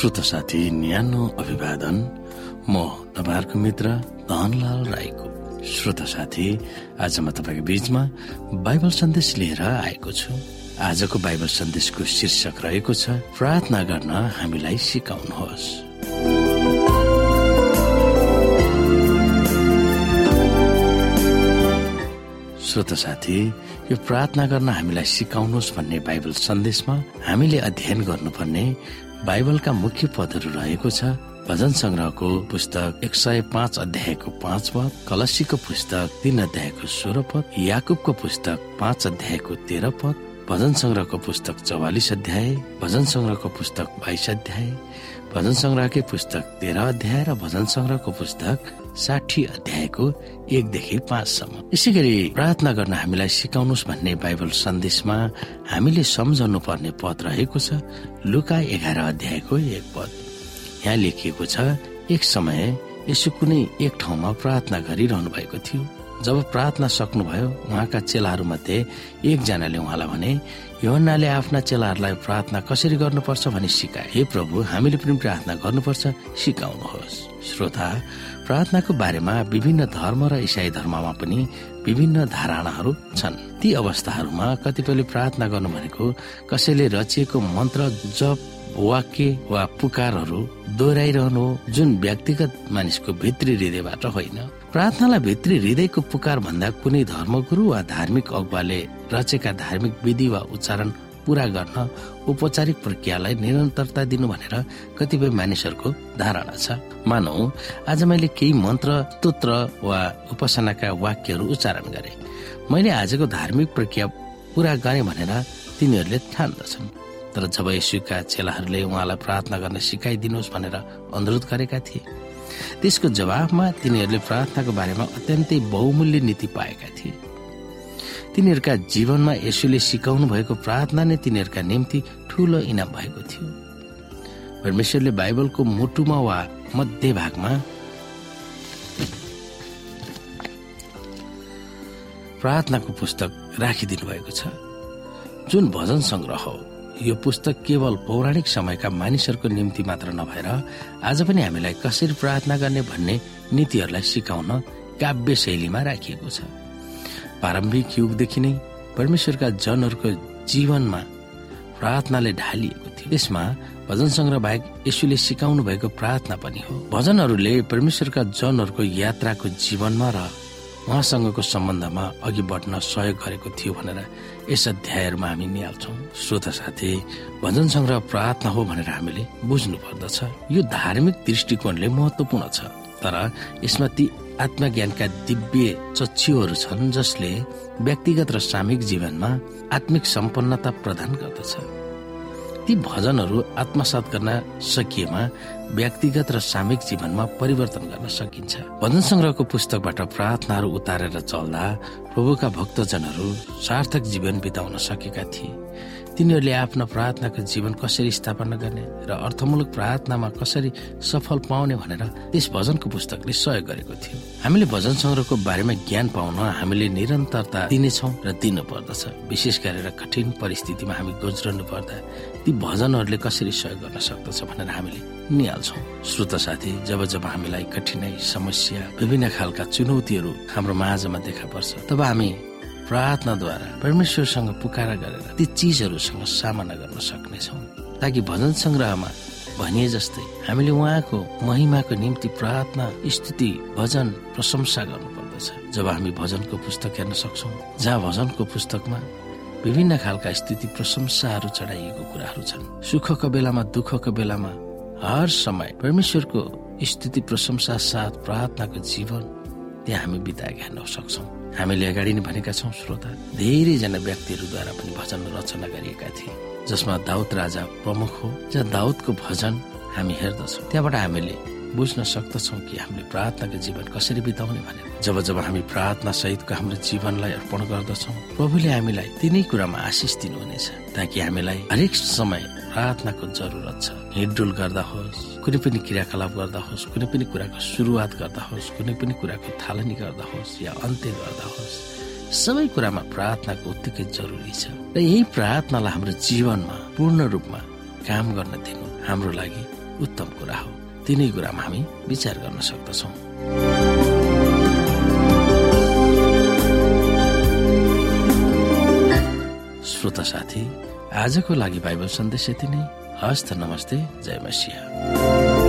श्रोत साथी न्यानो अभिवादन। म तपाईँहरूको मित्र धनलाल राईको श्रोत साथी। आज म तपाईँको बीचमा बाइबल सन्देश लिएर आएको छु। आजको बाइबल सन्देशको शीर्षक रहेको छ प्रार्थना गर्न हामीलाई सिकाउनुहोस्। श्रोत साथी यो प्रार्थना गर्न हामीलाई सिकाउनुहोस् भन्ने बाइबल सन्देशमा हामीले अध्ययन गर्नुपर्ने बाइबलका मुख्य पदहरू रहेको छ भजन संग्रहको पुस्तक एक सय पाँच अध्यायको पाँच पद कलसीको पुस्तक तीन अध्यायको सोह्र पद याकुबको पुस्तक पाँच अध्यायको तेह्र पद भजन संग्रहको पुस्तक चौवालिस अध्याय भजन संग्रहको पुस्तक बाइस अध्याय भजन संग्रहकै पुस्तक तेह्र अध्याय र भजन संग्रहको पुस्तक साठी अध्यायको एकदेखि पाँचसम्म। यसै गरी प्रार्थना गर्न हामीलाई सिकाउनुहोस् भन्ने बाइबल सन्देशमा हामीले सम्झाउनु पर्ने पद रहेको छ लुका एघार अध्यायको एक पद। यहाँ लेखिएको छ एक समय यसो कुनै एक ठाउँमा प्रार्थना गरिरहनु भएको थियो। जब प्रार्थना सक्नुभयो उहाँका चेलाहरू मध्ये एकजनाले उहाँलाई भने योहन्नाले आफ्ना चेलाहरूलाई प्रार्थना कसरी गर्नुपर्छ भनी सिकाए। हे प्रभु हामीले पनि प्रार्थना गर्नुपर्छ सिकाउनुहोस्। श्रोता प्रार्थनाको बारेमा विभिन्न धर्म र इसाई धर्ममा पनि विभिन्न धारणाहरू छन्। ती अवस्थाहरूमा कतिपयले प्रार्थना गर्नु भनेको कसैले रचिएको मन्त्र जप वाक्य वा पुकारहरू दोहोऱ्याइरहनु जुन व्यक्तिगत मानिसको भित्री हृदयबाट होइन। प्रार्थनालाई भित्री हृदयको पुकार भन्दा कुनै धर्मगुरु वा धार्मिक अगुवाले रचेका धार्मिक विधि वा उच्चारण पूरा गर्न औपचारिक प्रक्रियालाई निरन्तरता दिनु भनेर कतिपय मानिसहरूको धारणा छ। मानौ आज मैले केही मन्त्र स्तोत्र वा उपासनाका वाक्यहरू उच्चारण गरे। मैले आजको धार्मिक प्रक्रिया पूरा गरे भनेर तिनीहरूले ठान्दछन्। तर जब यसुका चेलाहरूले उहाँलाई प्रार्थना गर्न सिकाइदिनुहोस् भनेर अनुरोध गरेका थिए त्यसको जवाफमा तिनीहरूले प्रार्थनाको बारेमा अत्यन्तै बहुमूल्य नीति पाएका थिए। तिनीहरूका जीवनमा यसुले सिकाउनु भएको प्रार्थना नै तिनीहरूका निम्ति ठूलो इनाम भएको थियो। परमेश्वरले बाइबलको मुटुमा वा मध्य भागमा प्रार्थनाको पुस्तक राखिदिनु भएको छ। जुन भजन संग्रह हो यो पुस्तक केवल पौराणिक समयका मानिसहरूको निम्ति मात्र नभएर आज पनि हामीलाई कसरी प्रार्थना गर्ने भन्ने नीतिहरूलाई सिकाउन काव्य शैलीमा राखिएको छ। प्रारम्भिक युगदेखि नै परमेश्वरका जनहरूको जीवनमा प्रार्थनाले ढालिएको थियो। यसमा भजन संग्रह बाहेक यसुले सिकाउनु भएको प्रार्थना पनि हो। भजनहरूले परमेश्वरका जनहरूको यात्राको जीवनमा र उहाँसँगको सम्बन्धमा अघि बढ्न सहयोग गरेको थियो भनेर यस अध्यायहरूमा हामी निहाल्छौँ। श्रोत साथी भजन संग्रह प्रार्थना हो भनेर हामीले बुझ्नु पर्दछ यो धार्मिक दृष्टिकोणले महत्वपूर्ण छ। तर यसमा ती आत्मज्ञानका दिव्य चक्षुहरू छन् जसले व्यक्तिगत र सामूहिक जीवनमा आत्मिक सम्पन्नता प्रदान गर्दछ। ती भजनहरू आत्मसात गर्न सकिएमा व्यक्तिगत र सामूहिक जीवनमा परिवर्तन गर्न सकिन्छ। भजन संग्रहको पुस्तकबाट प्रार्थनाहरू उतारेर चल्दा प्रभुका भक्तजनहरू सार्थक जीवन बिताउन सकेका थिए। तिनीहरूले आफ्नो प्रार्थनाको जीवन कसरी स्थापना गर्ने र अर्थमूलक प्रार्थनामा कसरी सफल पाउने भनेर त्यस भजनको पुस्तकले सहयोग गरेको थियो। हामीले भजन संग्रहको बारेमा ज्ञान पाउन हामीले निरन्तरता दिनेछौँ र दिनु पर्दछ विशेष गरेर कठिन परिस्थितिमा हामी गुज्रनु पर्दा ती भजनहरूले कसरी सहयोग गर्न सक्दछ भनेर हामीले निहाल्छौँ। श्रोत साथी जब जब हामीलाई कठिनाई समस्या विभिन्न खालका चुनौतीहरू हाम्रो माझमा देखा पर्छ तब हामी प्रार्थनाद्वारा परमेश्वरसँग पुकारा गरेर ती चिजहरूसँग सामना गर्न सक्नेछौँ। ताकि भजन संग्रहमा भनिए जस्तै हामीले उहाँको महिमाको निम्ति प्रार्थना स्तुति भजन प्रशंसा गर्नुपर्दछ। जब हामी भजनको पुस्तक हेर्न सक्छौँ जहाँ भजनको पुस्तकमा विभिन्न खालका स्थिति प्रशंसाहरू चढाइएको कुराहरू छन्। सुखको बेलामा दुःखको बेलामा हर समय परमेश्वरको स्थिति प्रशंसा साथ प्रार्थनाको जीवन त्यहाँ हामी बिताएका हेर्न सक्छौँ। हामीले अगाडि नै भनेका छौँ श्रोता। धेरैजना व्यक्तिहरूद्वारा पनि भजन रचना गरिएका थिए जसमा दाउद राजा प्रमुख हो जहाँ दाउदको भजन हामी हेर्दछौँ। त्यहाँबाट हामीले बुझ्न सक्दछौँ कि हामीले प्रार्थनाको जीवन कसरी बिताउने भनेर। जब जब हामी प्रार्थना सहितको हाम्रो जीवनलाई अर्पण गर्दछौँ प्रभुले हामीलाई तिनै कुरामा आशिष दिनुहुनेछ ताकि हामीलाई हरेक समय प्रार्थनाको जरुरत छ। हिँडडुल गर्दा होस् कुनै पनि क्रियाकलाप गर्दा होस् कुनै पनि कुराको सुरुवात गर्दा होस् कुनै पनि कुराको थालनी गर्दा होस् या अन्त्य गर्दा होस् सबै कुरामा प्रार्थनाको उत्तिकै जरुरी छ। र यही प्रार्थनालाई हाम्रो जीवनमा पूर्ण रूपमा काम गर्न दिनु हाम्रो लागि उत्तम कुरा हो। तिनै कुरामा हामी विचार गर्न सक्दछौँ। श्रोता साथी आजको लागि बाइबल सन्देश यति नै। हस्त नमस्ते जय मसिंह।